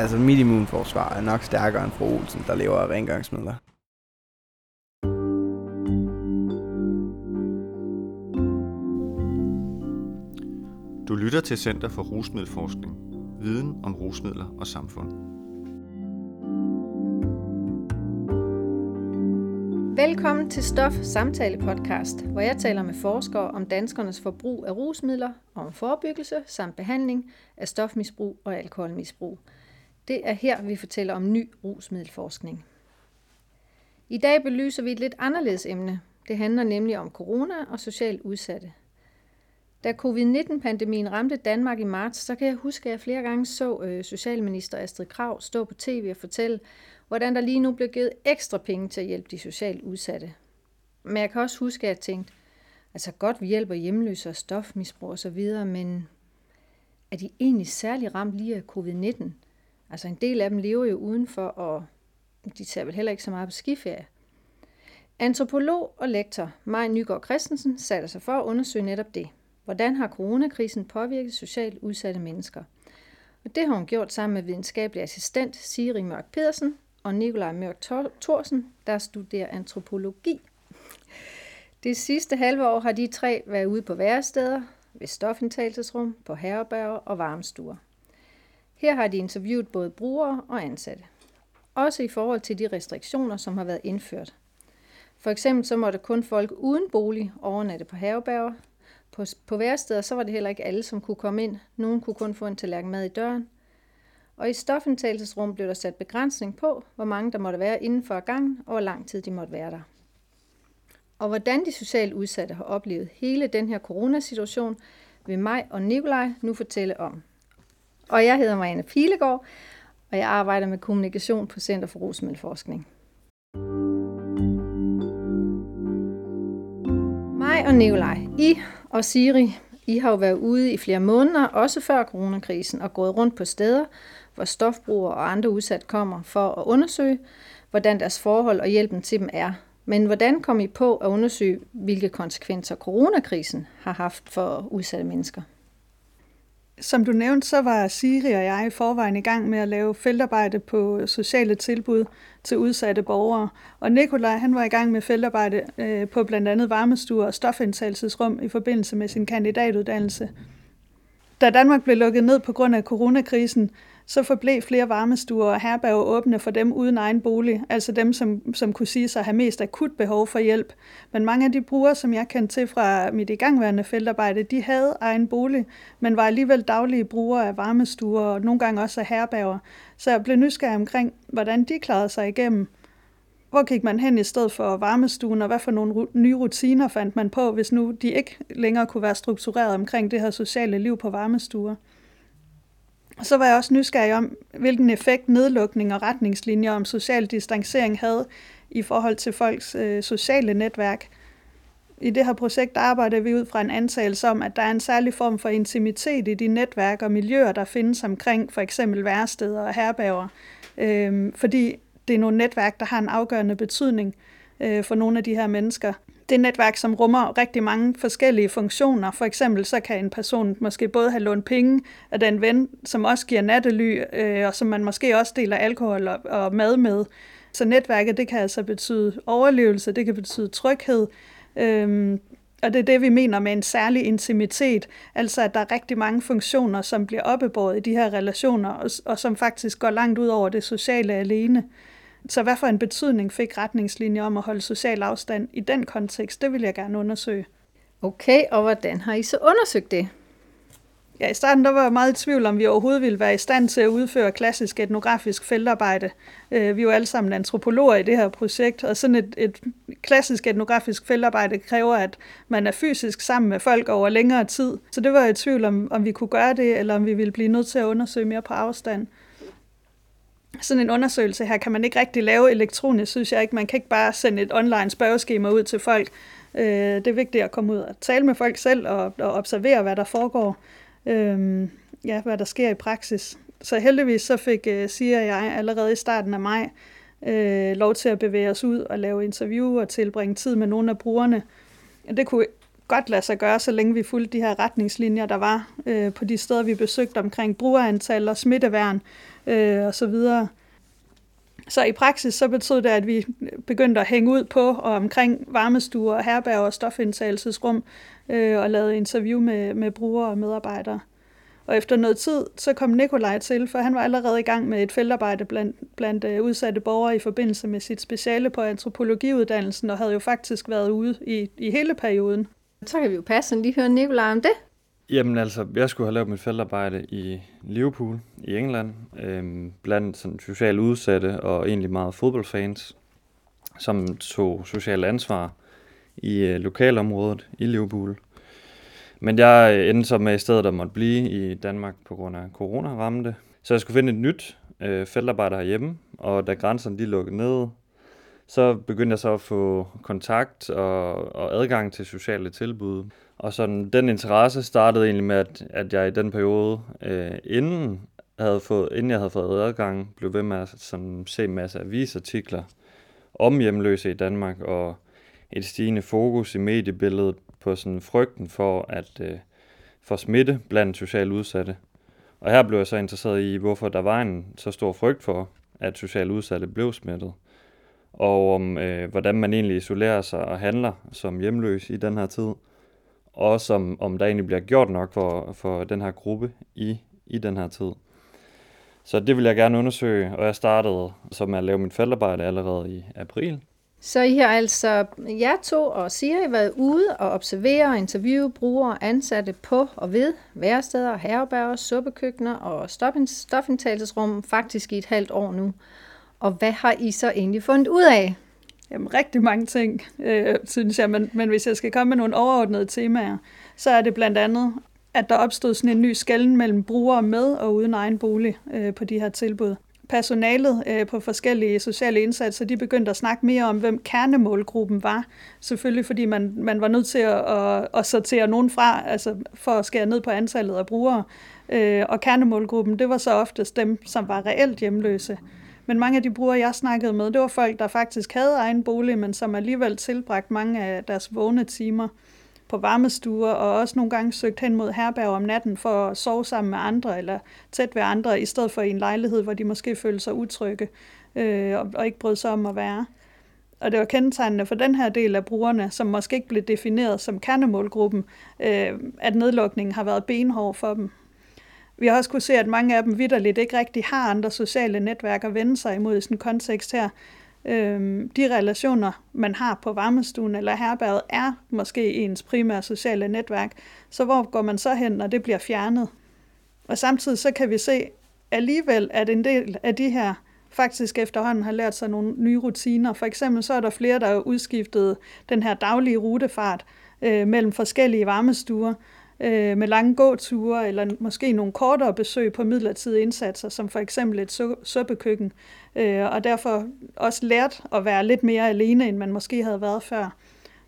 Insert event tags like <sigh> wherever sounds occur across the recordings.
Altså mit immunforsvar er nok stærkere end fru Olsen, der lever af rengøringsmidler. Du lytter til Center for Rusmiddelforskning. Viden om rusmidler og samfund. Velkommen til Stof Samtale Podcast, hvor jeg taler med forskere om danskernes forbrug af rusmidler og om forebyggelse samt behandling af stofmisbrug og alkoholmisbrug. Det er her, vi fortæller om ny rusmiddelforskning. I dag belyser vi et lidt anderledes emne. Det handler nemlig om corona og socialt udsatte. Da covid-19-pandemien ramte Danmark i marts, så kan jeg huske, at jeg flere gange så øh, Socialminister Astrid Krav stå på tv og fortælle, hvordan der lige nu blev givet ekstra penge til at hjælpe de socialt udsatte. Men jeg kan også huske, at jeg tænkte, altså godt vi hjælper hjemløse og stofmisbrug osv., men er de egentlig særlig ramt lige af covid-19? Altså en del af dem lever jo udenfor, og de tager vel heller ikke så meget på skiferie. Antropolog og lektor Maj Nygaard Christensen satte sig for at undersøge netop det. Hvordan har coronakrisen påvirket socialt udsatte mennesker? Og det har hun gjort sammen med videnskabelig assistent Siri Mørk Pedersen og Nikolaj Mørk Thorsen, der studerer antropologi. Det sidste halve år har de tre været ude på væresteder, ved stofindtagelsesrum, på herrebærger og varmestuer. Her har de interviewet både brugere og ansatte. Også i forhold til de restriktioner, som har været indført. For eksempel så måtte kun folk uden bolig overnatte på herrebærger. På, på væresteder så var det heller ikke alle, som kunne komme ind. Nogen kunne kun få en tallerken mad i døren – og i stofindtagelsesrum blev der sat begrænsning på, hvor mange der måtte være inden for gangen, og hvor lang tid de måtte være der. Og hvordan de socialt udsatte har oplevet hele den her coronasituation, vil mig og Nikolaj nu fortælle om. Og jeg hedder Marianne Pilegaard, og jeg arbejder med kommunikation på Center for Rusmiddelforskning. Mig og Nikolaj, I og Siri, I har jo været ude i flere måneder, også før coronakrisen, og gået rundt på steder, hvor stofbrugere og andre udsat kommer for at undersøge, hvordan deres forhold og hjælpen til dem er. Men hvordan kom I på at undersøge, hvilke konsekvenser coronakrisen har haft for udsatte mennesker? Som du nævnte, så var Siri og jeg i forvejen i gang med at lave feltarbejde på sociale tilbud til udsatte borgere. Og Nikolaj han var i gang med feltarbejde øh, på blandt andet varmestuer og stofindtagelsesrum i forbindelse med sin kandidatuddannelse. Da Danmark blev lukket ned på grund af coronakrisen, så forblev flere varmestuer og herberger åbne for dem uden egen bolig, altså dem, som, som kunne sige sig at have mest akut behov for hjælp. Men mange af de brugere, som jeg kendte til fra mit igangværende feltarbejde, de havde egen bolig, men var alligevel daglige brugere af varmestuer og nogle gange også af herberger. Så jeg blev nysgerrig omkring, hvordan de klarede sig igennem. Hvor gik man hen i stedet for varmestuen, og hvad for nogle nye rutiner fandt man på, hvis nu de ikke længere kunne være struktureret omkring det her sociale liv på varmestuer? Og så var jeg også nysgerrig om, hvilken effekt nedlukning og retningslinjer om social distancering havde i forhold til folks øh, sociale netværk. I det her projekt arbejder vi ud fra en antagelse om, at der er en særlig form for intimitet i de netværk og miljøer, der findes omkring for eksempel væresteder og herberger, øh, fordi det er nogle netværk, der har en afgørende betydning øh, for nogle af de her mennesker det netværk, som rummer rigtig mange forskellige funktioner. For eksempel så kan en person måske både have lånt penge af den ven, som også giver nattely, øh, og som man måske også deler alkohol og, og mad med. Så netværket, det kan altså betyde overlevelse, det kan betyde tryghed, øhm, og det er det, vi mener med en særlig intimitet, altså at der er rigtig mange funktioner, som bliver oppebåret i de her relationer, og, og som faktisk går langt ud over det sociale alene. Så hvad for en betydning fik retningslinjer om at holde social afstand i den kontekst? Det vil jeg gerne undersøge. Okay, og hvordan har I så undersøgt det? Ja, i starten der var jeg meget i tvivl, om vi overhovedet ville være i stand til at udføre klassisk etnografisk feltarbejde. Øh, vi er jo alle sammen antropologer i det her projekt, og sådan et, et klassisk etnografisk feltarbejde kræver, at man er fysisk sammen med folk over længere tid. Så det var jeg i tvivl om, om vi kunne gøre det, eller om vi ville blive nødt til at undersøge mere på afstand sådan en undersøgelse her kan man ikke rigtig lave elektronisk, synes jeg ikke. Man kan ikke bare sende et online spørgeskema ud til folk. Øh, det er vigtigt at komme ud og tale med folk selv og, og observere, hvad der foregår. Øh, ja, hvad der sker i praksis. Så heldigvis så fik, øh, siger jeg, allerede i starten af maj, øh, lov til at bevæge os ud og lave interview og tilbringe tid med nogle af brugerne. Det kunne godt lade sig gøre, så længe vi fulgte de her retningslinjer, der var øh, på de steder, vi besøgte omkring brugerantal og smitteværn. øh, øh, og så videre. Så i praksis så betød det, at vi begyndte at hænge ud på og omkring varmestuer, herberg og stofindtagelsesrum øh, og lavede interview med, med brugere og medarbejdere. Og efter noget tid, så kom Nikolaj til, for han var allerede i gang med et feltarbejde blandt, blandt udsatte borgere i forbindelse med sit speciale på antropologiuddannelsen, og havde jo faktisk været ude i, i hele perioden. Så kan vi jo passe lige høre Nikolaj om det. Jamen altså, jeg skulle have lavet mit feltarbejde i Liverpool i England, øhm, blandt sådan socialt udsatte og egentlig meget fodboldfans, som tog socialt ansvar i øh, lokalområdet i Liverpool. Men jeg øh, endte så med i stedet at måtte blive i Danmark på grund af corona ramte. Så jeg skulle finde et nyt øh, feltarbejde herhjemme, og da grænserne de lukkede ned, så begyndte jeg så at få kontakt og, og adgang til sociale tilbud. Og sådan, den interesse startede egentlig med, at, at jeg i den periode, øh, inden, havde fået, inden jeg havde fået adgang, blev ved med at sådan, se en masse avisartikler om hjemløse i Danmark, og et stigende fokus i mediebilledet på sådan frygten for at øh, for smitte blandt socialt udsatte. Og her blev jeg så interesseret i, hvorfor der var en så stor frygt for, at socialt udsatte blev smittet. Og om øh, hvordan man egentlig isolerer sig og handler som hjemløs i den her tid. Og også om, om der egentlig bliver gjort nok for, for den her gruppe i, i den her tid. Så det vil jeg gerne undersøge, og jeg startede så med at lave mit feltarbejde allerede i april så I har altså, jer to og Siri, været ude og observere og interviewe brugere og ansatte på og ved væresteder, herberger, suppekøkkener og stofindtagelsesrum faktisk i et halvt år nu. Og hvad har I så egentlig fundet ud af? Jamen, rigtig mange ting, øh, synes jeg, men, men hvis jeg skal komme med nogle overordnede temaer, så er det blandt andet, at der opstod sådan en ny skælden mellem brugere med og uden egen bolig øh, på de her tilbud personalet øh, på forskellige sociale indsatser, de begyndte at snakke mere om, hvem kernemålgruppen var. Selvfølgelig fordi man, man var nødt til at, at, at sortere nogen fra, altså for at skære ned på antallet af brugere. Øh, og kernemålgruppen, det var så oftest dem, som var reelt hjemløse. Men mange af de brugere, jeg snakkede med, det var folk, der faktisk havde egen bolig, men som alligevel tilbragt mange af deres vågne timer på varmestuer, og også nogle gange søgt hen mod herberg om natten for at sove sammen med andre, eller tæt ved andre, i stedet for i en lejlighed, hvor de måske følte sig utrygge, øh, og, og ikke brød sig om at være. Og det var kendetegnende for den her del af brugerne, som måske ikke blev defineret som kernemålgruppen, øh, at nedlukningen har været benhård for dem. Vi har også kunne se, at mange af dem vidderligt ikke rigtig har andre sociale netværk at vende sig imod i sådan en kontekst her, øh, de relationer, man har på varmestuen eller herberget, er måske ens primære sociale netværk. Så hvor går man så hen, når det bliver fjernet? Og samtidig så kan vi se alligevel, at en del af de her faktisk efterhånden har lært sig nogle nye rutiner. For eksempel så er der flere, der har udskiftet den her daglige rutefart øh, mellem forskellige varmestuer øh, med lange gåture, eller måske nogle kortere besøg på midlertidige indsatser, som for eksempel et suppekøkken, øh, og derfor også lært at være lidt mere alene, end man måske havde været før.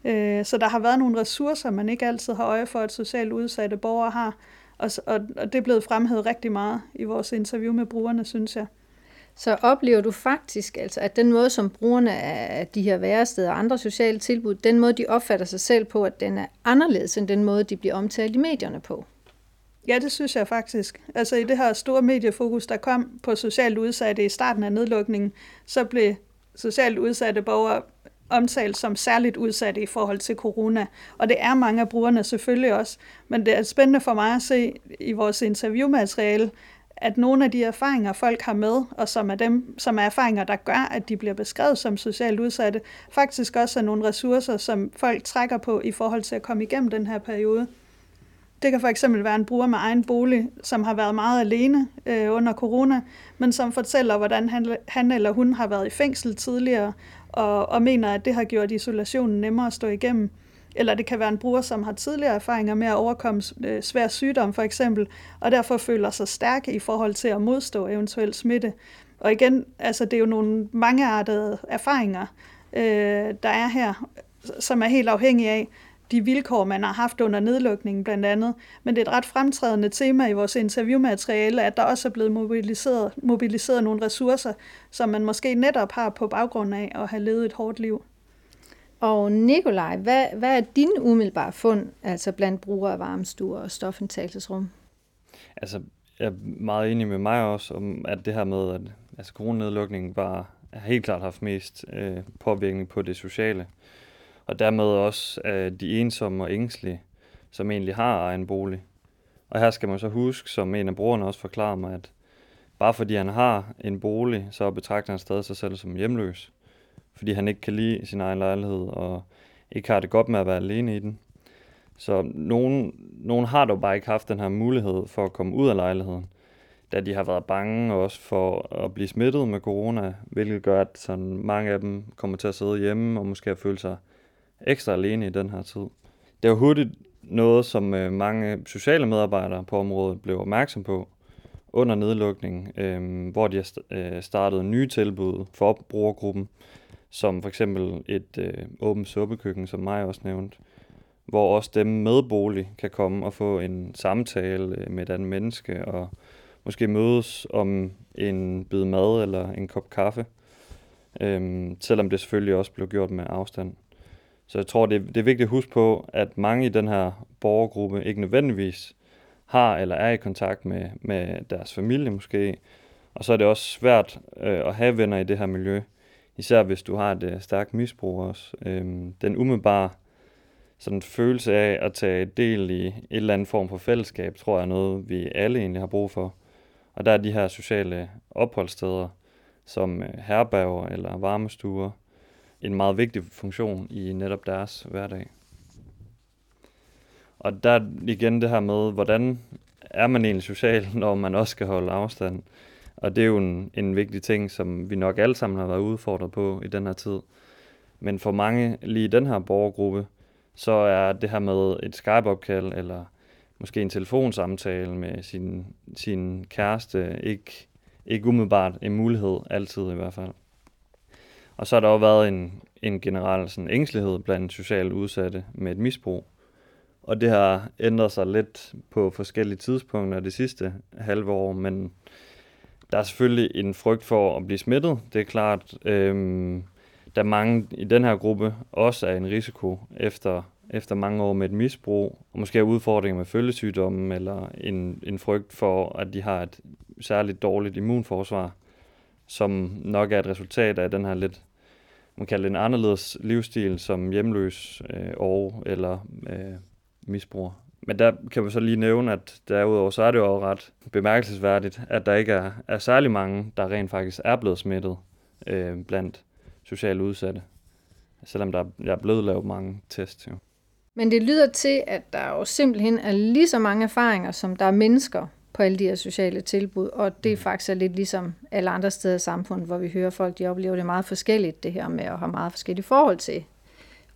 Øh, så der har været nogle ressourcer, man ikke altid har øje for, at socialt udsatte borgere har, og, og, og det er blevet fremhævet rigtig meget i vores interview med brugerne, synes jeg så oplever du faktisk, altså, at den måde, som brugerne af de her væresteder og andre sociale tilbud, den måde, de opfatter sig selv på, at den er anderledes end den måde, de bliver omtalt i medierne på. Ja, det synes jeg faktisk. Altså i det her store mediefokus, der kom på socialt udsatte i starten af nedlukningen, så blev socialt udsatte borgere omtalt som særligt udsatte i forhold til corona. Og det er mange af brugerne selvfølgelig også. Men det er spændende for mig at se i vores interviewmateriale, at nogle af de erfaringer, folk har med, og som er, dem, som er erfaringer, der gør, at de bliver beskrevet som socialt udsatte, faktisk også er nogle ressourcer, som folk trækker på i forhold til at komme igennem den her periode. Det kan for eksempel være en bruger med egen bolig, som har været meget alene øh, under corona, men som fortæller, hvordan han, han eller hun har været i fængsel tidligere, og, og mener, at det har gjort isolationen nemmere at stå igennem. Eller det kan være en bruger, som har tidligere erfaringer med at overkomme øh, svær sygdom for eksempel, og derfor føler sig stærke i forhold til at modstå eventuel smitte. Og igen, altså det er jo nogle mangeartede erfaringer, øh, der er her, som er helt afhængige af de vilkår, man har haft under nedlukningen blandt andet. Men det er et ret fremtrædende tema i vores interviewmateriale, at der også er blevet mobiliseret, mobiliseret nogle ressourcer, som man måske netop har på baggrund af at have levet et hårdt liv. Og Nikolaj, hvad, hvad er din umiddelbare fund, altså blandt brugere af varmestuer og stofindtagelsesrum? Altså, jeg er meget enig med mig også, om at det her med, at altså, coronanedlukningen var, har helt klart haft mest øh, påvirkning på det sociale. Og dermed også øh, de ensomme og ængstlige, som egentlig har egen bolig. Og her skal man så huske, som en af brugerne også forklarer mig, at bare fordi han har en bolig, så betragter han stadig sig selv som hjemløs. Fordi han ikke kan lide sin egen lejlighed, og ikke har det godt med at være alene i den. Så nogen, nogen har dog bare ikke haft den her mulighed for at komme ud af lejligheden, da de har været bange også for at blive smittet med corona, hvilket gør, at sådan mange af dem kommer til at sidde hjemme og måske har følt sig ekstra alene i den her tid. Det er hurtigt noget, som øh, mange sociale medarbejdere på området blev opmærksom på under nedlukningen, øh, hvor de har øh, startet nye tilbud for brugergruppen, som for eksempel et øh, åbent suppekøkken, som mig også nævnte, hvor også dem med bolig kan komme og få en samtale øh, med et andet menneske, og måske mødes om en bid mad eller en kop kaffe, øhm, selvom det selvfølgelig også blev gjort med afstand. Så jeg tror, det, det er vigtigt at huske på, at mange i den her borgergruppe ikke nødvendigvis har eller er i kontakt med, med deres familie måske, og så er det også svært øh, at have venner i det her miljø, især hvis du har et øh, stærkt misbrug også. Øhm, den umiddelbare sådan følelse af at tage del i et eller andet form for fællesskab, tror jeg er noget, vi alle egentlig har brug for. Og der er de her sociale opholdssteder, som øh, herberger eller varmestuer, en meget vigtig funktion i netop deres hverdag. Og der igen det her med, hvordan er man egentlig social, <laughs> når man også skal holde afstand. Og det er jo en, en vigtig ting, som vi nok alle sammen har været udfordret på i den her tid. Men for mange lige i den her borgergruppe, så er det her med et Skype-opkald eller måske en telefonsamtale med sin, sin kæreste ikke, ikke umiddelbart en mulighed, altid i hvert fald. Og så har der også været en, en generel sådan, ængstelighed blandt socialt udsatte med et misbrug. Og det har ændret sig lidt på forskellige tidspunkter det sidste halve år, men der er selvfølgelig en frygt for at blive smittet, det er klart. Øhm, der mange i den her gruppe også er en risiko efter, efter mange år med et misbrug, og måske har udfordringer med følgesygdomme, eller en, en frygt for, at de har et særligt dårligt immunforsvar, som nok er et resultat af den her lidt, man kalder det en anderledes livsstil, som hjemløs øh, og eller øh, misbruger. Men der kan vi så lige nævne, at derudover så er det jo ret bemærkelsesværdigt, at der ikke er, er særlig mange, der rent faktisk er blevet smittet øh, blandt socialt udsatte. Selvom der er blevet lavet mange tests. Jo. Men det lyder til, at der jo simpelthen er lige så mange erfaringer, som der er mennesker på alle de her sociale tilbud, og det er faktisk er lidt ligesom alle andre steder i samfundet, hvor vi hører folk, de oplever det meget forskelligt, det her med at have meget forskellige forhold til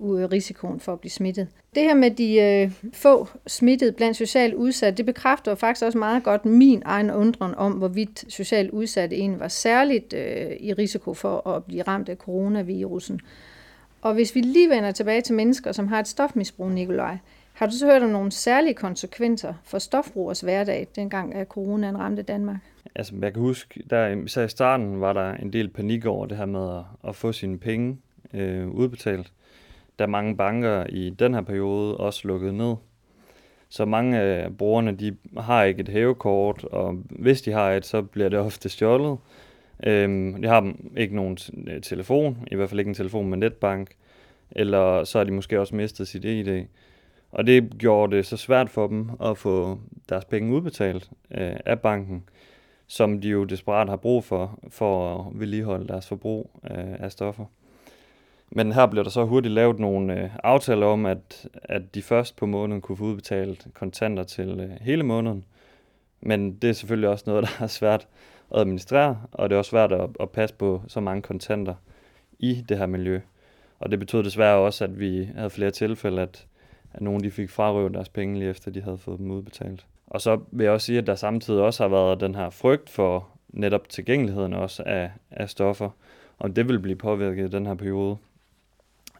risikoen for at blive smittet. Det her med de øh, få smittede blandt socialt udsatte, det bekræfter faktisk også meget godt min egen undren om, hvorvidt socialt udsatte egentlig var særligt øh, i risiko for at blive ramt af coronavirusen. Og hvis vi lige vender tilbage til mennesker, som har et stofmisbrug, Nikolaj, har du så hørt om nogle særlige konsekvenser for stofbrugers hverdag, dengang at coronaen ramte Danmark? Altså, jeg kan huske, der især i starten var der en del panik over det her med at, at få sine penge øh, udbetalt da mange banker i den her periode også lukkede ned. Så mange af brugerne, de har ikke et hævekort, og hvis de har et, så bliver det ofte stjålet. Øhm, de har ikke nogen øh, telefon, i hvert fald ikke en telefon med netbank, eller så har de måske også mistet sit ID. Og det gjorde det så svært for dem at få deres penge udbetalt øh, af banken, som de jo desperat har brug for, for at vedligeholde deres forbrug øh, af stoffer. Men her blev der så hurtigt lavet nogle øh, aftaler om, at, at de først på måneden kunne få udbetalt kontanter til øh, hele måneden. Men det er selvfølgelig også noget, <laughs> der er svært at administrere, og det er også svært at, at passe på så mange kontanter i det her miljø. Og det betød desværre også, at vi havde flere tilfælde, at, at nogen de fik frarøvet deres penge lige efter, de havde fået dem udbetalt. Og så vil jeg også sige, at der samtidig også har været den her frygt for netop tilgængeligheden også af, af stoffer, om det vil blive påvirket i den her periode.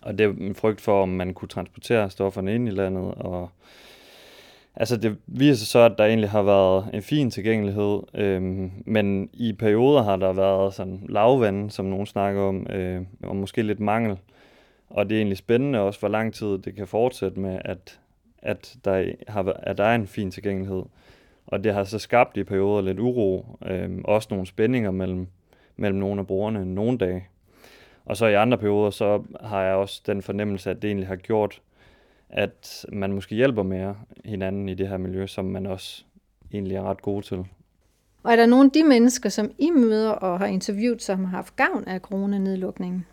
Og det er en frygt for, om man kunne transportere stofferne ind i landet. Og altså det viser sig så, at der egentlig har været en fin tilgængelighed, øhm, men i perioder har der været sådan lavvand, som nogen snakker om, øh, og måske lidt mangel. Og det er egentlig spændende også, hvor lang tid det kan fortsætte med, at, at, der, har, at der er en fin tilgængelighed. Og det har så skabt i perioder lidt uro, øh, også nogle spændinger mellem, mellem nogle af brugerne nogle dage. Og så i andre perioder, så har jeg også den fornemmelse, at det egentlig har gjort, at man måske hjælper mere hinanden i det her miljø, som man også egentlig er ret god til. Og er der nogle af de mennesker, som I møder og har interviewet, som har haft gavn af coronanedlukningen?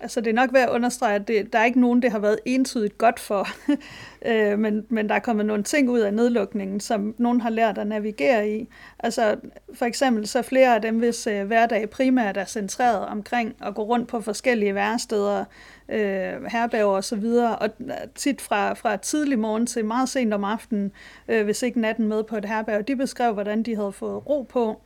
Altså det er nok værd at understrege, at det, der er ikke nogen, det har været entydigt godt for, <laughs> øh, men, men der er kommet nogle ting ud af nedlukningen, som nogen har lært at navigere i. Altså for eksempel så flere af dem, hvis øh, hverdag primært er centreret omkring at gå rundt på forskellige væresteder, øh, herberger og så videre, og øh, tit fra, fra tidlig morgen til meget sent om aftenen, øh, hvis ikke natten med på et herberg, de beskrev, hvordan de havde fået ro på,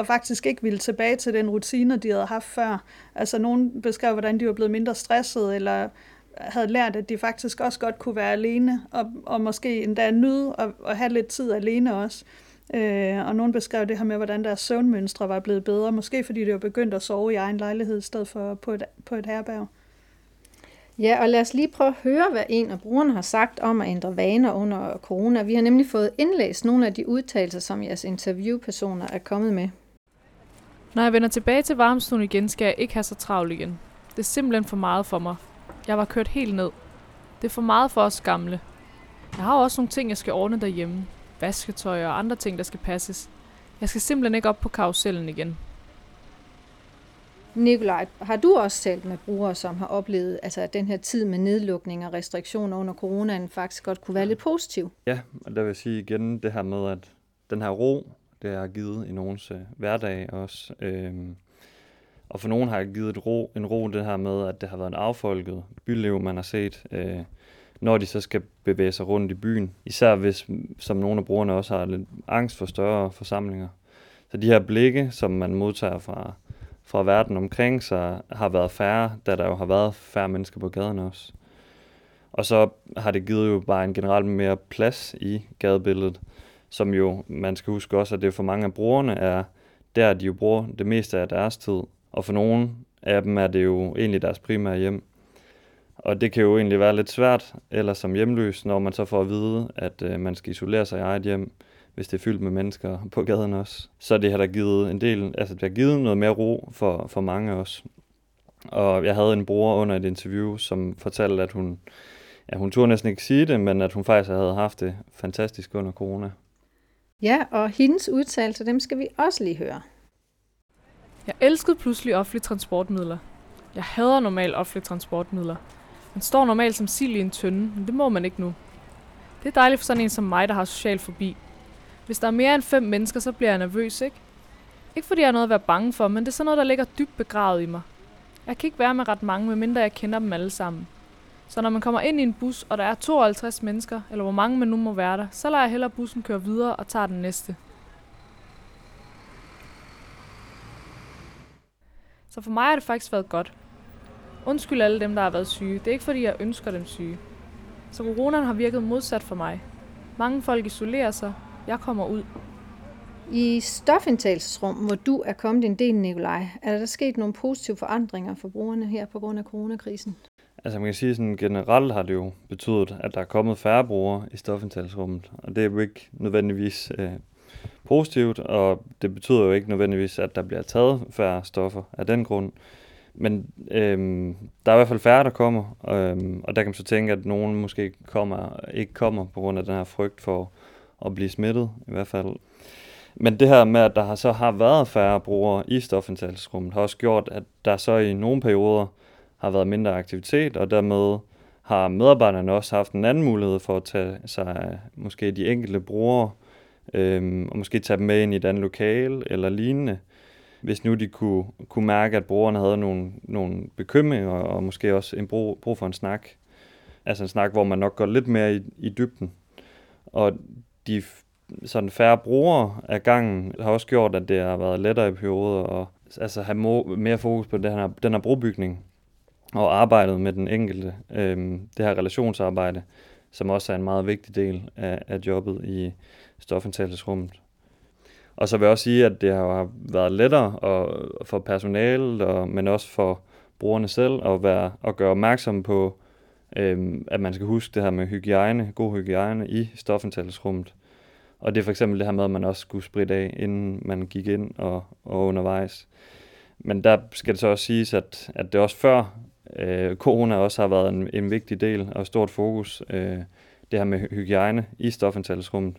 og faktisk ikke ville tilbage til den rutine, de havde haft før. Altså nogen beskrev, hvordan de var blevet mindre stresset, eller havde lært, at de faktisk også godt kunne være alene, og, og måske endda nyde at, at have lidt tid alene også. Øh, og nogen beskrev det her med, hvordan deres søvnmønstre var blevet bedre, måske fordi de var begyndt at sove i egen lejlighed i stedet for på et, på et herberg. Ja, og lad os lige prøve at høre, hvad en af brugerne har sagt om at ændre vaner under corona. Vi har nemlig fået indlæst nogle af de udtalelser, som jeres interviewpersoner er kommet med. Når jeg vender tilbage til varmestuen igen, skal jeg ikke have så travlt igen. Det er simpelthen for meget for mig. Jeg var kørt helt ned. Det er for meget for os gamle. Jeg har også nogle ting, jeg skal ordne derhjemme. Vasketøj og andre ting, der skal passes. Jeg skal simpelthen ikke op på karusellen igen. Nikolaj, har du også talt med brugere, som har oplevet, altså, at den her tid med nedlukning og restriktioner under coronaen faktisk godt kunne være lidt positiv? Ja, og der vil jeg sige igen det her med, at den her ro, det har givet i nogens øh, hverdag også. Øhm, og for nogen har jeg givet et ro, en ro det her med, at det har været en affolket byliv, man har set, øh, når de så skal bevæge sig rundt i byen. Især hvis, som nogle af brugerne også har lidt angst for større forsamlinger. Så de her blikke, som man modtager fra, fra verden omkring sig, har været færre, da der jo har været færre mennesker på gaden også. Og så har det givet jo bare en generelt mere plads i gadebilledet som jo, man skal huske også, at det for mange af brugerne er der, de jo bruger det meste af deres tid. Og for nogle af dem er det jo egentlig deres primære hjem. Og det kan jo egentlig være lidt svært, eller som hjemløs, når man så får at vide, at øh, man skal isolere sig i eget hjem, hvis det er fyldt med mennesker på gaden også. Så det har der givet en del, altså det har givet noget mere ro for, for mange også. Og jeg havde en bror under et interview, som fortalte, at hun, ja, hun turde næsten ikke sige det, men at hun faktisk havde haft det fantastisk under corona. Ja, og hendes udtalelser, dem skal vi også lige høre. Jeg elskede pludselig offentlige transportmidler. Jeg hader normalt offentlige transportmidler. Man står normalt som sild i en tønde, men det må man ikke nu. Det er dejligt for sådan en som mig, der har social forbi. Hvis der er mere end fem mennesker, så bliver jeg nervøs, ikke? Ikke fordi jeg har noget at være bange for, men det er sådan noget, der ligger dybt begravet i mig. Jeg kan ikke være med ret mange, medmindre jeg kender dem alle sammen. Så når man kommer ind i en bus, og der er 52 mennesker, eller hvor mange man nu må være der, så lader jeg hellere bussen køre videre og tager den næste. Så for mig har det faktisk været godt. Undskyld alle dem, der har været syge. Det er ikke fordi, jeg ønsker dem syge. Så coronaen har virket modsat for mig. Mange folk isolerer sig. Jeg kommer ud. I stofindtagelsesrum, hvor du er kommet en del, Nikolaj, er der sket nogle positive forandringer for brugerne her på grund af coronakrisen? Altså man kan sige sådan generelt har det jo betydet, at der er kommet færre brugere i stofindtagelsesrummet, og det er jo ikke nødvendigvis øh, positivt, og det betyder jo ikke nødvendigvis, at der bliver taget færre stoffer af den grund. Men øhm, der er i hvert fald færre, der kommer, øhm, og der kan man så tænke, at nogen måske kommer, ikke kommer på grund af den her frygt for at blive smittet i hvert fald. Men det her med, at der så har været færre brugere i stofindtagelsesrummet, har også gjort, at der så i nogle perioder har været mindre aktivitet, og dermed har medarbejderne også haft en anden mulighed for at tage sig måske de enkelte brugere, øhm, og måske tage dem med ind i et andet lokale eller lignende, hvis nu de kunne, kunne mærke, at brugerne havde nogle, nogle bekymringer, og måske også en brug, brug for en snak. Altså en snak, hvor man nok går lidt mere i, i dybden. Og de sådan færre brugere af gangen har også gjort, at det har været lettere i perioder og altså have mere fokus på den her, den her brobygning og arbejdet med den enkelte. Øh, det her relationsarbejde, som også er en meget vigtig del af, af jobbet i stofindtagelsesrummet. Og så vil jeg også sige, at det har været lettere og, for personalet, og, men også for brugerne selv, at, være, at gøre opmærksom på, øhm, at man skal huske det her med hygiejne, god hygiejne i stofindtagelsesrummet. Og det er for eksempel det her med, at man også skulle spritte af, inden man gik ind og, og undervejs. Men der skal det så også siges, at, at det også før øh, corona også har været en, en vigtig del og stort fokus. Øh, det her med hygiejne i stofindtagelsesrummet.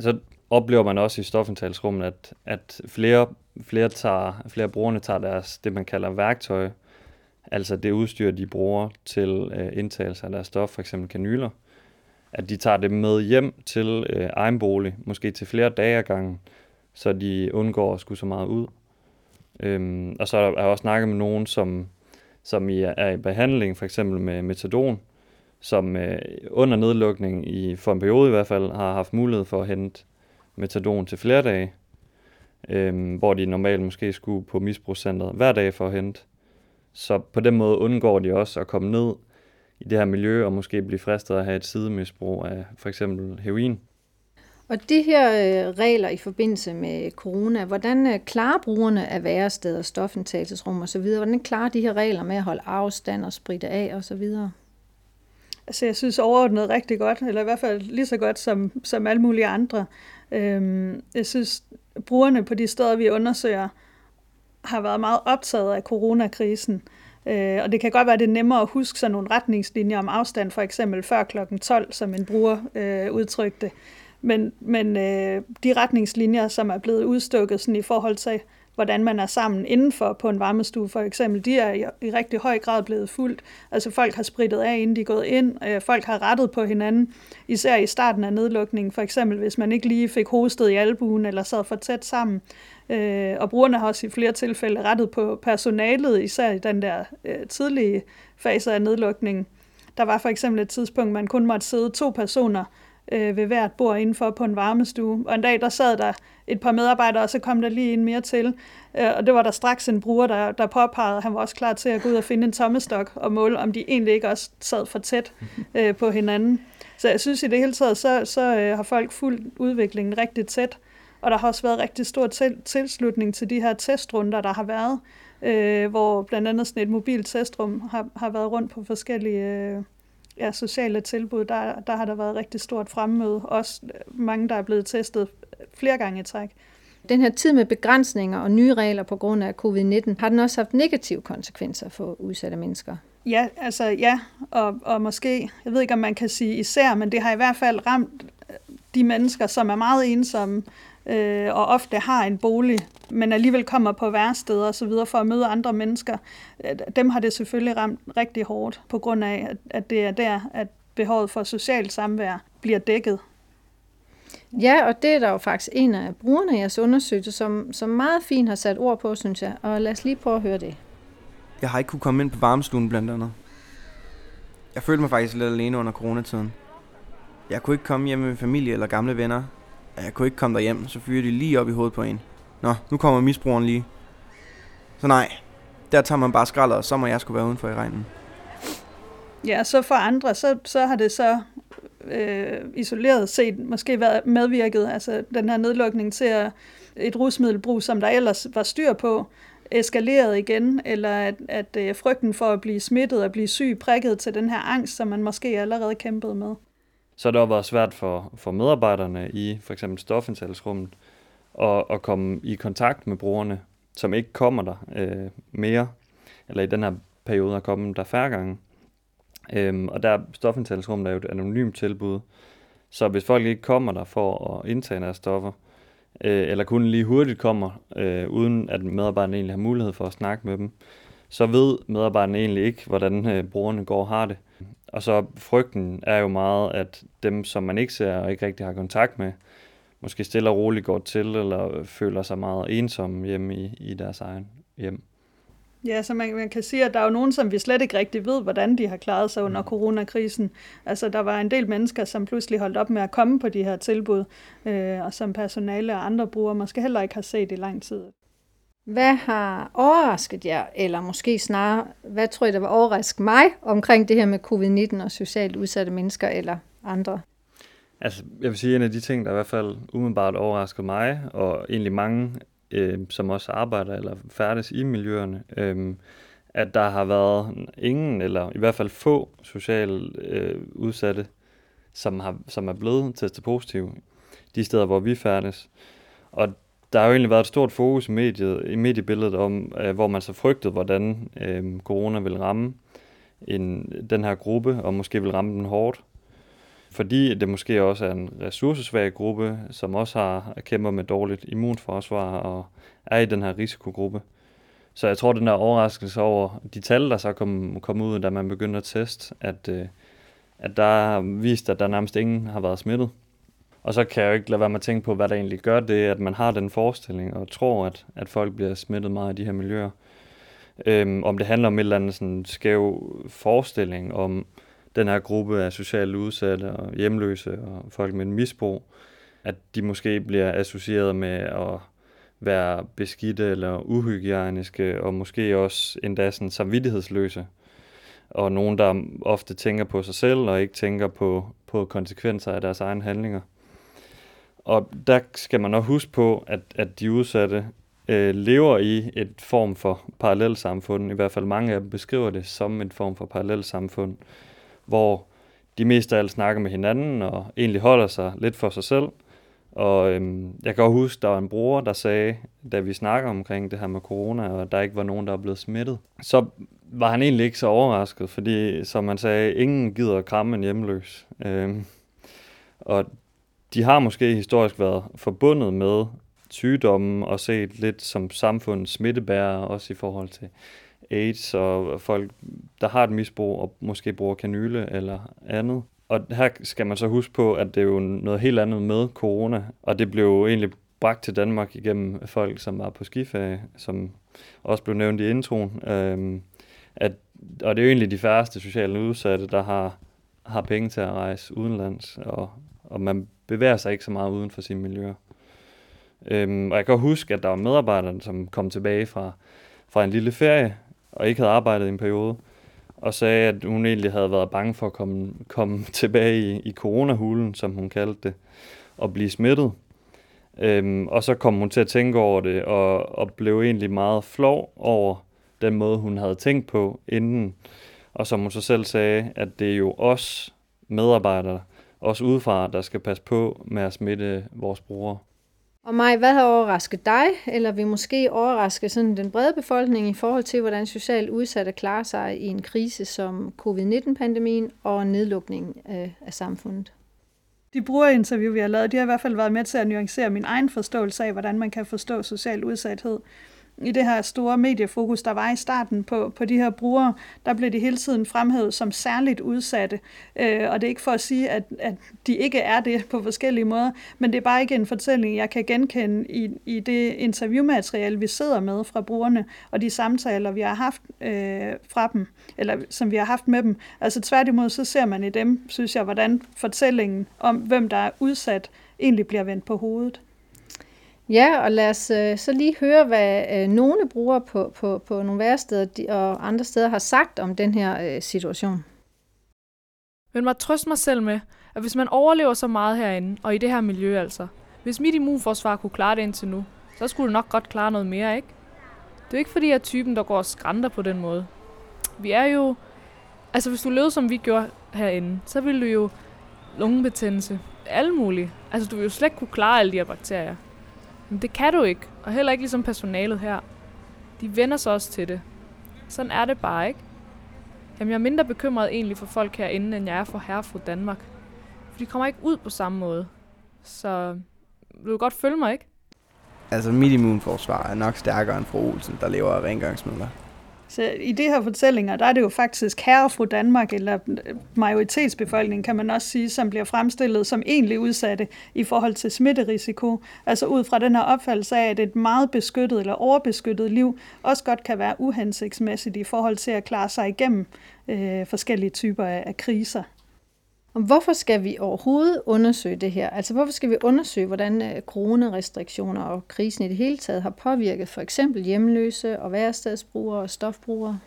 Så oplever man også i stofindtagelsesrummet, at, at flere, flere, tager, flere brugerne tager deres, det man kalder værktøj, altså det udstyr, de bruger til øh, indtagelse af deres stof, f.eks. kanyler, at de tager det med hjem til øh, egen bolig, måske til flere dage ad gangen, så de undgår at skulle så meget ud. Øhm, og så har jeg også snakket med nogen, som, som I er i behandling, for eksempel med metadon, som øh, under nedlukning, i, for en periode i hvert fald, har haft mulighed for at hente metadon til flere dage, øh, hvor de normalt måske skulle på misbrugscenteret hver dag for at hente. Så på den måde undgår de også at komme ned i det her miljø og måske blive fristet at have et sidemisbrug af for eksempel heroin. Og de her øh, regler i forbindelse med corona, hvordan øh, klarer brugerne af væresteder, stofindtagelsesrum osv., hvordan klarer de her regler med at holde afstand og spritte af osv.? Altså jeg synes overordnet rigtig godt, eller i hvert fald lige så godt som, som alle mulige andre. Øhm, jeg synes, brugerne på de steder, vi undersøger, har været meget optaget af coronakrisen. Øh, og det kan godt være, at det er nemmere at huske sådan nogle retningslinjer om afstand, for eksempel før kl. 12, som en bruger øh, udtrykte. Men, men øh, de retningslinjer, som er blevet udstukket sådan i forhold til, hvordan man er sammen indenfor på en varmestue for eksempel, de er i, i rigtig høj grad blevet fuldt. Altså folk har spritet af, inden de er gået ind. Øh, folk har rettet på hinanden, især i starten af nedlukningen. For eksempel hvis man ikke lige fik hostet i albuen eller sad for tæt sammen. Øh, og brugerne har også i flere tilfælde rettet på personalet, især i den der øh, tidlige fase af nedlukningen. Der var for eksempel et tidspunkt, man kun måtte sidde to personer øh, ved hvert bord indenfor på en varmestue. Og en dag, der sad der et par medarbejdere, og så kom der lige en mere til. Øh, og det var der straks en bruger, der, der påpegede, at han var også klar til at gå ud og finde en tommestok og måle, om de egentlig ikke også sad for tæt <laughs> øh, på hinanden. Så jeg synes i det hele taget, så, så øh, har folk fulgt udviklingen rigtig tæt. Og der har også været rigtig stor til, tilslutning til de her testrunder, der har været, øh, hvor blandt andet sådan et mobilt testrum har, har været rundt på forskellige øh, ja, sociale tilbud. Der, der har der været rigtig stort fremmøde. Også mange, der er blevet testet flere gange i træk. Den her tid med begrænsninger og nye regler på grund af covid-19, har den også haft negative konsekvenser for udsatte mennesker? Ja, altså ja, og, og måske, jeg ved ikke om man kan sige især, men det har i hvert fald ramt de mennesker, som er meget ensomme, øh, og ofte har en bolig, men alligevel kommer på værsteder og så videre for at møde andre mennesker, øh, dem har det selvfølgelig ramt rigtig hårdt, på grund af, at, at det er der, at behovet for socialt samvær bliver dækket. Ja, og det er der jo faktisk en af brugerne i jeres undersøgelse, som, som meget fint har sat ord på, synes jeg. Og lad os lige prøve at høre det. Jeg har ikke kunne komme ind på varmestuen blandt andet. Jeg følte mig faktisk lidt alene under coronatiden. Jeg kunne ikke komme hjem med familie eller gamle venner, jeg kunne ikke komme derhjem, så fyrer de lige op i hovedet på en. Nå, nu kommer misbrugeren lige. Så nej, der tager man bare skraldet, og så må jeg skulle være udenfor i regnen. Ja, så for andre, så, så har det så øh, isoleret set måske været medvirket, altså den her nedlukning til at et rusmiddelbrug, som der ellers var styr på, eskaleret igen, eller at, at øh, frygten for at blive smittet og blive syg prikket til den her angst, som man måske allerede kæmpede med så har det også været svært for, for medarbejderne i for eksempel stofindtagelsesrummet at, at komme i kontakt med brugerne, som ikke kommer der øh, mere, eller i den her periode er kommet der færre gange. Øhm, og der er stofindtagelsesrummet er jo et anonymt tilbud, så hvis folk ikke kommer der for at indtage deres stoffer, øh, eller kun lige hurtigt kommer, øh, uden at medarbejderne egentlig har mulighed for at snakke med dem, så ved medarbejderne egentlig ikke, hvordan øh, brugerne går og har det. Og så frygten er jo meget, at dem, som man ikke ser og ikke rigtig har kontakt med, måske stille og roligt går til, eller føler sig meget ensomme hjemme i, i deres egen hjem. Ja, så man, man kan sige, at der er jo nogen, som vi slet ikke rigtig ved, hvordan de har klaret sig under mm. coronakrisen. Altså, der var en del mennesker, som pludselig holdt op med at komme på de her tilbud, øh, og som personale og andre brugere måske heller ikke har set i lang tid. Hvad har overrasket jer, eller måske snarere, hvad tror I, der var overrasket mig omkring det her med covid-19 og socialt udsatte mennesker eller andre? Altså, jeg vil sige, at en af de ting, der i hvert fald umiddelbart overraskede mig, og egentlig mange, øh, som også arbejder eller færdes i miljøerne, øh, at der har været ingen, eller i hvert fald få socialt øh, udsatte, som, har, som er blevet testet positiv. de steder, hvor vi færdes. Og der har jo egentlig været et stort fokus i, mediet, i mediebilledet om, øh, hvor man så frygtede, hvordan øh, corona vil ramme en, den her gruppe, og måske vil ramme den hårdt. Fordi det måske også er en ressourcesvag gruppe, som også har kæmper med dårligt immunforsvar og er i den her risikogruppe. Så jeg tror, den der overraskelse over de tal, der så kom, kom ud, da man begyndte at teste, at, øh, at der har vist, at der nærmest ingen har været smittet. Og så kan jeg jo ikke lade være med at tænke på, hvad der egentlig gør det, at man har den forestilling og tror, at, at folk bliver smittet meget i de her miljøer. Øhm, om det handler om et eller andet sådan skæv forestilling om den her gruppe af socialt udsatte og hjemløse og folk med en misbrug, at de måske bliver associeret med at være beskidte eller uhygiejniske, og måske også endda sådan samvittighedsløse. Og nogen, der ofte tænker på sig selv, og ikke tænker på, på konsekvenser af deres egne handlinger. Og der skal man også huske på, at, at de udsatte øh, lever i et form for parallelsamfund. I hvert fald mange af dem beskriver det som en form for parallelsamfund, hvor de mest af alt snakker med hinanden og egentlig holder sig lidt for sig selv. Og øhm, jeg kan også huske, der var en bror, der sagde, da vi snakker omkring det her med corona, og der ikke var nogen, der er blevet smittet, så var han egentlig ikke så overrasket, fordi som man sagde, ingen gider at kramme en hjemløs. Øhm, og de har måske historisk været forbundet med sygdommen og set lidt som samfundets smittebærer, også i forhold til AIDS og folk, der har et misbrug og måske bruger kanyle eller andet. Og her skal man så huske på, at det er jo noget helt andet med corona, og det blev jo egentlig bragt til Danmark igennem folk, som var på skiferie, som også blev nævnt i introen. Øhm, at, og det er jo egentlig de færreste sociale udsatte, der har, har penge til at rejse udenlands, og, og man bevæger sig ikke så meget uden for sine miljøer. Øhm, og jeg kan huske, at der var medarbejdere, som kom tilbage fra, fra en lille ferie, og ikke havde arbejdet i en periode, og sagde, at hun egentlig havde været bange for at komme, komme <laughs> tilbage i, i coronahulen, som hun kaldte det, og blive smittet. Øhm, og så kom hun til at tænke over det, og, og blev egentlig meget flov over den måde, hun havde tænkt på inden. Og som hun så selv sagde, at det er jo os medarbejdere, os udefra, der skal passe på med at smitte vores brugere. Og mig, hvad har overrasket dig, eller vil måske overraske sådan den brede befolkning i forhold til, hvordan socialt udsatte klarer sig i en krise som covid-19-pandemien og nedlukningen af samfundet? De brugerinterview, vi har lavet, de har i hvert fald været med til at nuancere min egen forståelse af, hvordan man kan forstå social udsathed i det her store mediefokus, der var i starten på, på de her brugere, der blev de hele tiden fremhævet som særligt udsatte. Øh, og det er ikke for at sige, at, at de ikke er det på forskellige måder, men det er bare ikke en fortælling, jeg kan genkende i, i det interviewmateriale, vi sidder med fra brugerne, og de samtaler, vi har haft øh, fra dem, eller som vi har haft med dem. Altså tværtimod, så ser man i dem, synes jeg, hvordan fortællingen om, hvem der er udsat, egentlig bliver vendt på hovedet. Ja, og lad os øh, så lige høre, hvad øh, nogle brugere på, på, på nogle væresteder de, og andre steder har sagt om den her øh, situation. Men mig trøst mig selv med, at hvis man overlever så meget herinde, og i det her miljø altså, hvis mit immunforsvar kunne klare det indtil nu, så skulle det nok godt klare noget mere, ikke? Det er ikke fordi, jeg er typen, der går og skrænter på den måde. Vi er jo... Altså, hvis du levede, som vi gjorde herinde, så ville du jo lungebetændelse, alle mulige. Altså, du ville jo slet ikke kunne klare alle de her bakterier. Men det kan du ikke, og heller ikke ligesom personalet her. De vender sig også til det. Sådan er det bare ikke. Jamen, jeg er mindre bekymret egentlig for folk herinde, end jeg er for herre fra Danmark. For de kommer ikke ud på samme måde. Så vil du godt følge mig, ikke? Altså, mit immunforsvar er nok stærkere end fru Olsen, der lever af rengøringsmidler. Så i de her fortællinger, der er det jo faktisk herre fra Danmark, eller majoritetsbefolkningen, kan man også sige, som bliver fremstillet som egentlig udsatte i forhold til smitterisiko. Altså ud fra den her opfattelse af, at et meget beskyttet eller overbeskyttet liv også godt kan være uhensigtsmæssigt i forhold til at klare sig igennem øh, forskellige typer af, af kriser. Og hvorfor skal vi overhovedet undersøge det her? Altså hvorfor skal vi undersøge, hvordan øh, coronarestriktioner og krisen i det hele taget har påvirket for eksempel hjemløse og værestedsbrugere og stofbrugere?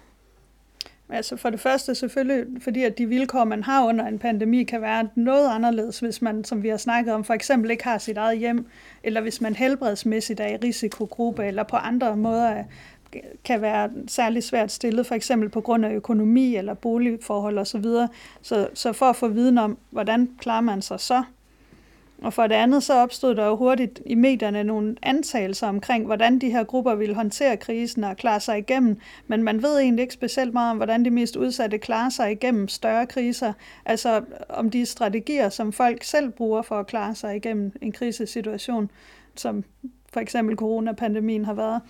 Altså for det første selvfølgelig, fordi at de vilkår, man har under en pandemi, kan være noget anderledes, hvis man, som vi har snakket om, for eksempel ikke har sit eget hjem, eller hvis man helbredsmæssigt er i risikogruppe, eller på andre måder kan være særlig svært stillet, for eksempel på grund af økonomi eller boligforhold osv. Så, så for at få viden om, hvordan klarer man sig så, Og for det andet så opstod der jo hurtigt i medierne nogle antagelser omkring, hvordan de her grupper ville håndtere krisen og klare sig igennem. Men man ved egentlig ikke specielt meget om, hvordan de mest udsatte klarer sig igennem større kriser. Altså om de strategier, som folk selv bruger for at klare sig igennem en krisesituation, som for eksempel coronapandemien har været.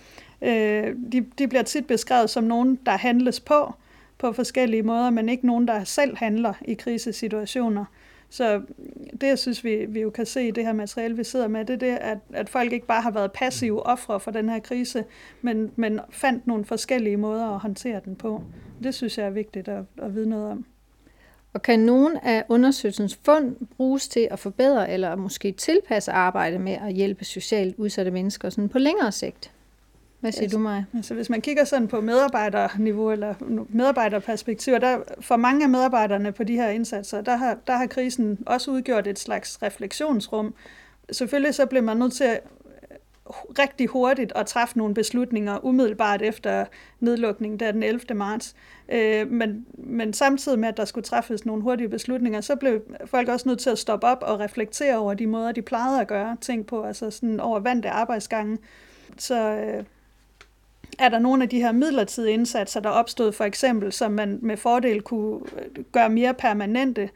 Øh, de, de bliver tit beskrevet som nogen, der handles på på forskellige måder, men ikke nogen, der selv handler i krisesituationer. Så det, jeg synes, vi, vi jo kan se i det her materiale, vi sidder med, det er det, at, at folk ikke bare har været passive ofre for den her krise, men, men fandt nogle forskellige måder at håndtere den på. Det synes jeg er vigtigt at, at vide noget om. Og kan nogen af undersøgelsens fund bruges til at forbedre eller måske tilpasse arbejdet med at hjælpe socialt udsatte mennesker sådan på længere sigt? Hvad siger altså, du mig? Altså hvis man kigger sådan på medarbejderniveau eller medarbejderperspektiver, der for mange af medarbejderne på de her indsatser, der har, der har krisen også udgjort et slags refleksionsrum. Selvfølgelig så bliver man nødt til at rigtig hurtigt at træffe nogle beslutninger umiddelbart efter nedlukningen der den 11. marts. Øh, men, men samtidig med, at der skulle træffes nogle hurtige beslutninger, så blev folk også nødt til at stoppe op og reflektere over de måder, de plejede at gøre ting på, altså sådan over vante arbejdsgange. Så øh, er der nogle af de her midlertidige indsatser, der opstod for eksempel, som man med fordel kunne øh, gøre mere permanente.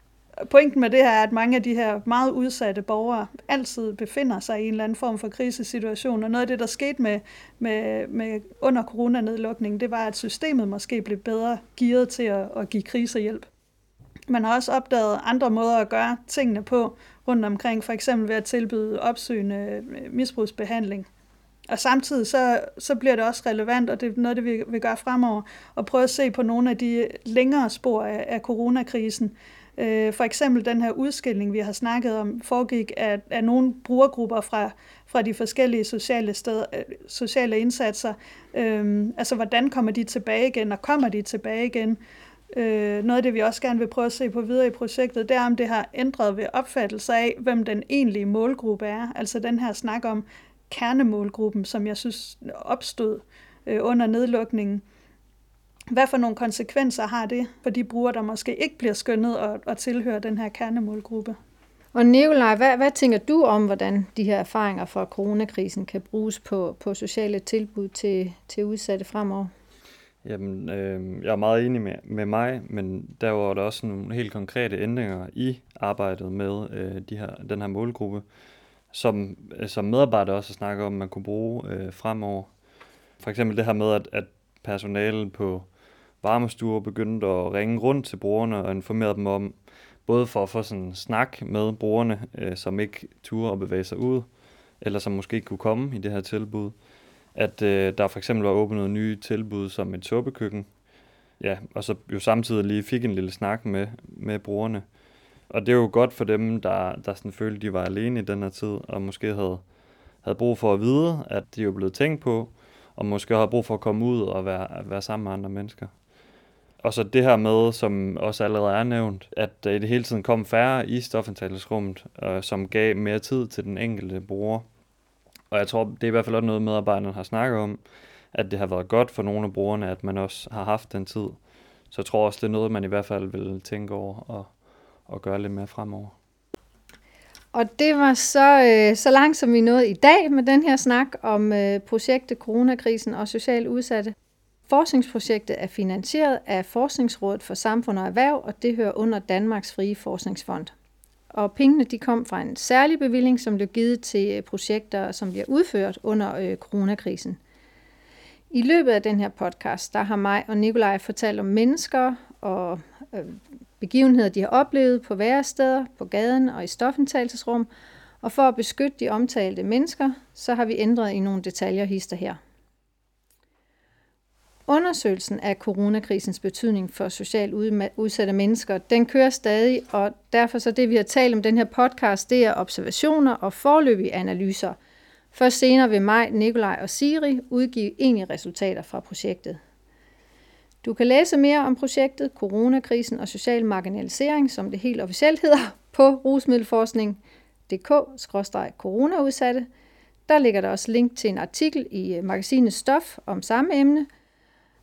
Pointen med det her er, at mange af de her meget udsatte borgere altid befinder sig i en eller anden form for krisesituation, og noget af det, der skete med, med, med under coronanedlukningen, det var, at systemet måske blev bedre gearet til at, at give krisehjælp. Man har også opdaget andre måder at gøre tingene på rundt omkring, for eksempel ved at tilbyde opsøgende misbrugsbehandling og samtidig så, så bliver det også relevant, og det er noget, det vi vil gøre fremover, at prøve at se på nogle af de længere spor af, af coronakrisen. Øh, for eksempel den her udskilling, vi har snakket om, foregik af, af nogle brugergrupper fra, fra de forskellige sociale, steder, sociale indsatser. Øh, altså, hvordan kommer de tilbage igen, og kommer de tilbage igen? Øh, noget af det, vi også gerne vil prøve at se på videre i projektet, det er, om det har ændret ved opfattelse af, hvem den egentlige målgruppe er. Altså den her snak om, kernemålgruppen, som jeg synes opstod øh, under nedlukningen. Hvad for nogle konsekvenser har det for de brugere, der måske ikke bliver skønnet og, og tilhører den her kernemålgruppe? Og Nikolaj, hvad, hvad tænker du om, hvordan de her erfaringer fra coronakrisen kan bruges på, på sociale tilbud til, til udsatte fremover? Jamen, øh, jeg er meget enig med, med mig, men der var der også nogle helt konkrete ændringer i arbejdet med øh, de her, den her målgruppe som, øh, som medarbejder også snakker om, man kunne bruge øh, fremover. For eksempel det her med, at, at personalet på varmestuer begyndte at ringe rundt til brugerne og informere dem om, både for at få sådan en snak med brugerne, øh, som ikke turde at bevæge sig ud, eller som måske ikke kunne komme i det her tilbud. At øh, der for eksempel var åbnet nye tilbud som et suppekøkken, ja, og så jo samtidig lige fik en lille snak med, med brugerne. Og det er jo godt for dem, der, der sådan følte, de var alene i den her tid, og måske havde, havde brug for at vide, at de er blevet tænkt på, og måske har brug for at komme ud og være, være sammen med andre mennesker. Og så det her med, som også allerede er nævnt, at der i det hele tiden kom færre i stofindtagelsesrummet, øh, som gav mere tid til den enkelte bruger. Og jeg tror, det er i hvert fald også noget, medarbejderne har snakket om, at det har været godt for nogle af brugerne, at man også har haft den tid. Så jeg tror også, det er noget, man i hvert fald vil tænke over og, og gøre lidt mere fremover. Og det var så, øh, så langt, som vi nåede i dag med den her snak om øh, projektet Coronakrisen og socialt udsatte. Forskningsprojektet er finansieret af Forskningsrådet for Samfund og Erhverv, og det hører under Danmarks Frie Forskningsfond. Og pengene de kom fra en særlig bevilling, som blev givet til øh, projekter, som bliver udført under øh, coronakrisen. I løbet af den her podcast, der har mig og Nikolaj fortalt om mennesker og øh, begivenheder, de har oplevet på væresteder, på gaden og i stofindtagelsesrum, og for at beskytte de omtalte mennesker, så har vi ændret i nogle detaljer hister her. Undersøgelsen af coronakrisens betydning for socialt udsatte mennesker, den kører stadig, og derfor så det, vi har talt om den her podcast, det er observationer og forløbige analyser. Først senere vil mig, Nikolaj og Siri udgive enige resultater fra projektet. Du kan læse mere om projektet Coronakrisen og social marginalisering, som det helt officielt hedder, på rusmiddelforskning.dk-coronaudsatte. Der ligger der også link til en artikel i øh, magasinet Stof om samme emne.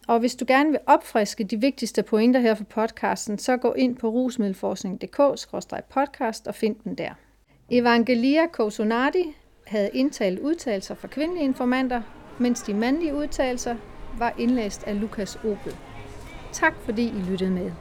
Og hvis du gerne vil opfriske de vigtigste pointer her for podcasten, så gå ind på rusmiddelforskning.dk-podcast og find den der. Evangelia Kosonati havde indtalt udtalelser fra kvindelige informanter, mens de mandlige udtalelser var indlæst af Lukas Opel. Tak fordi I lyttede med.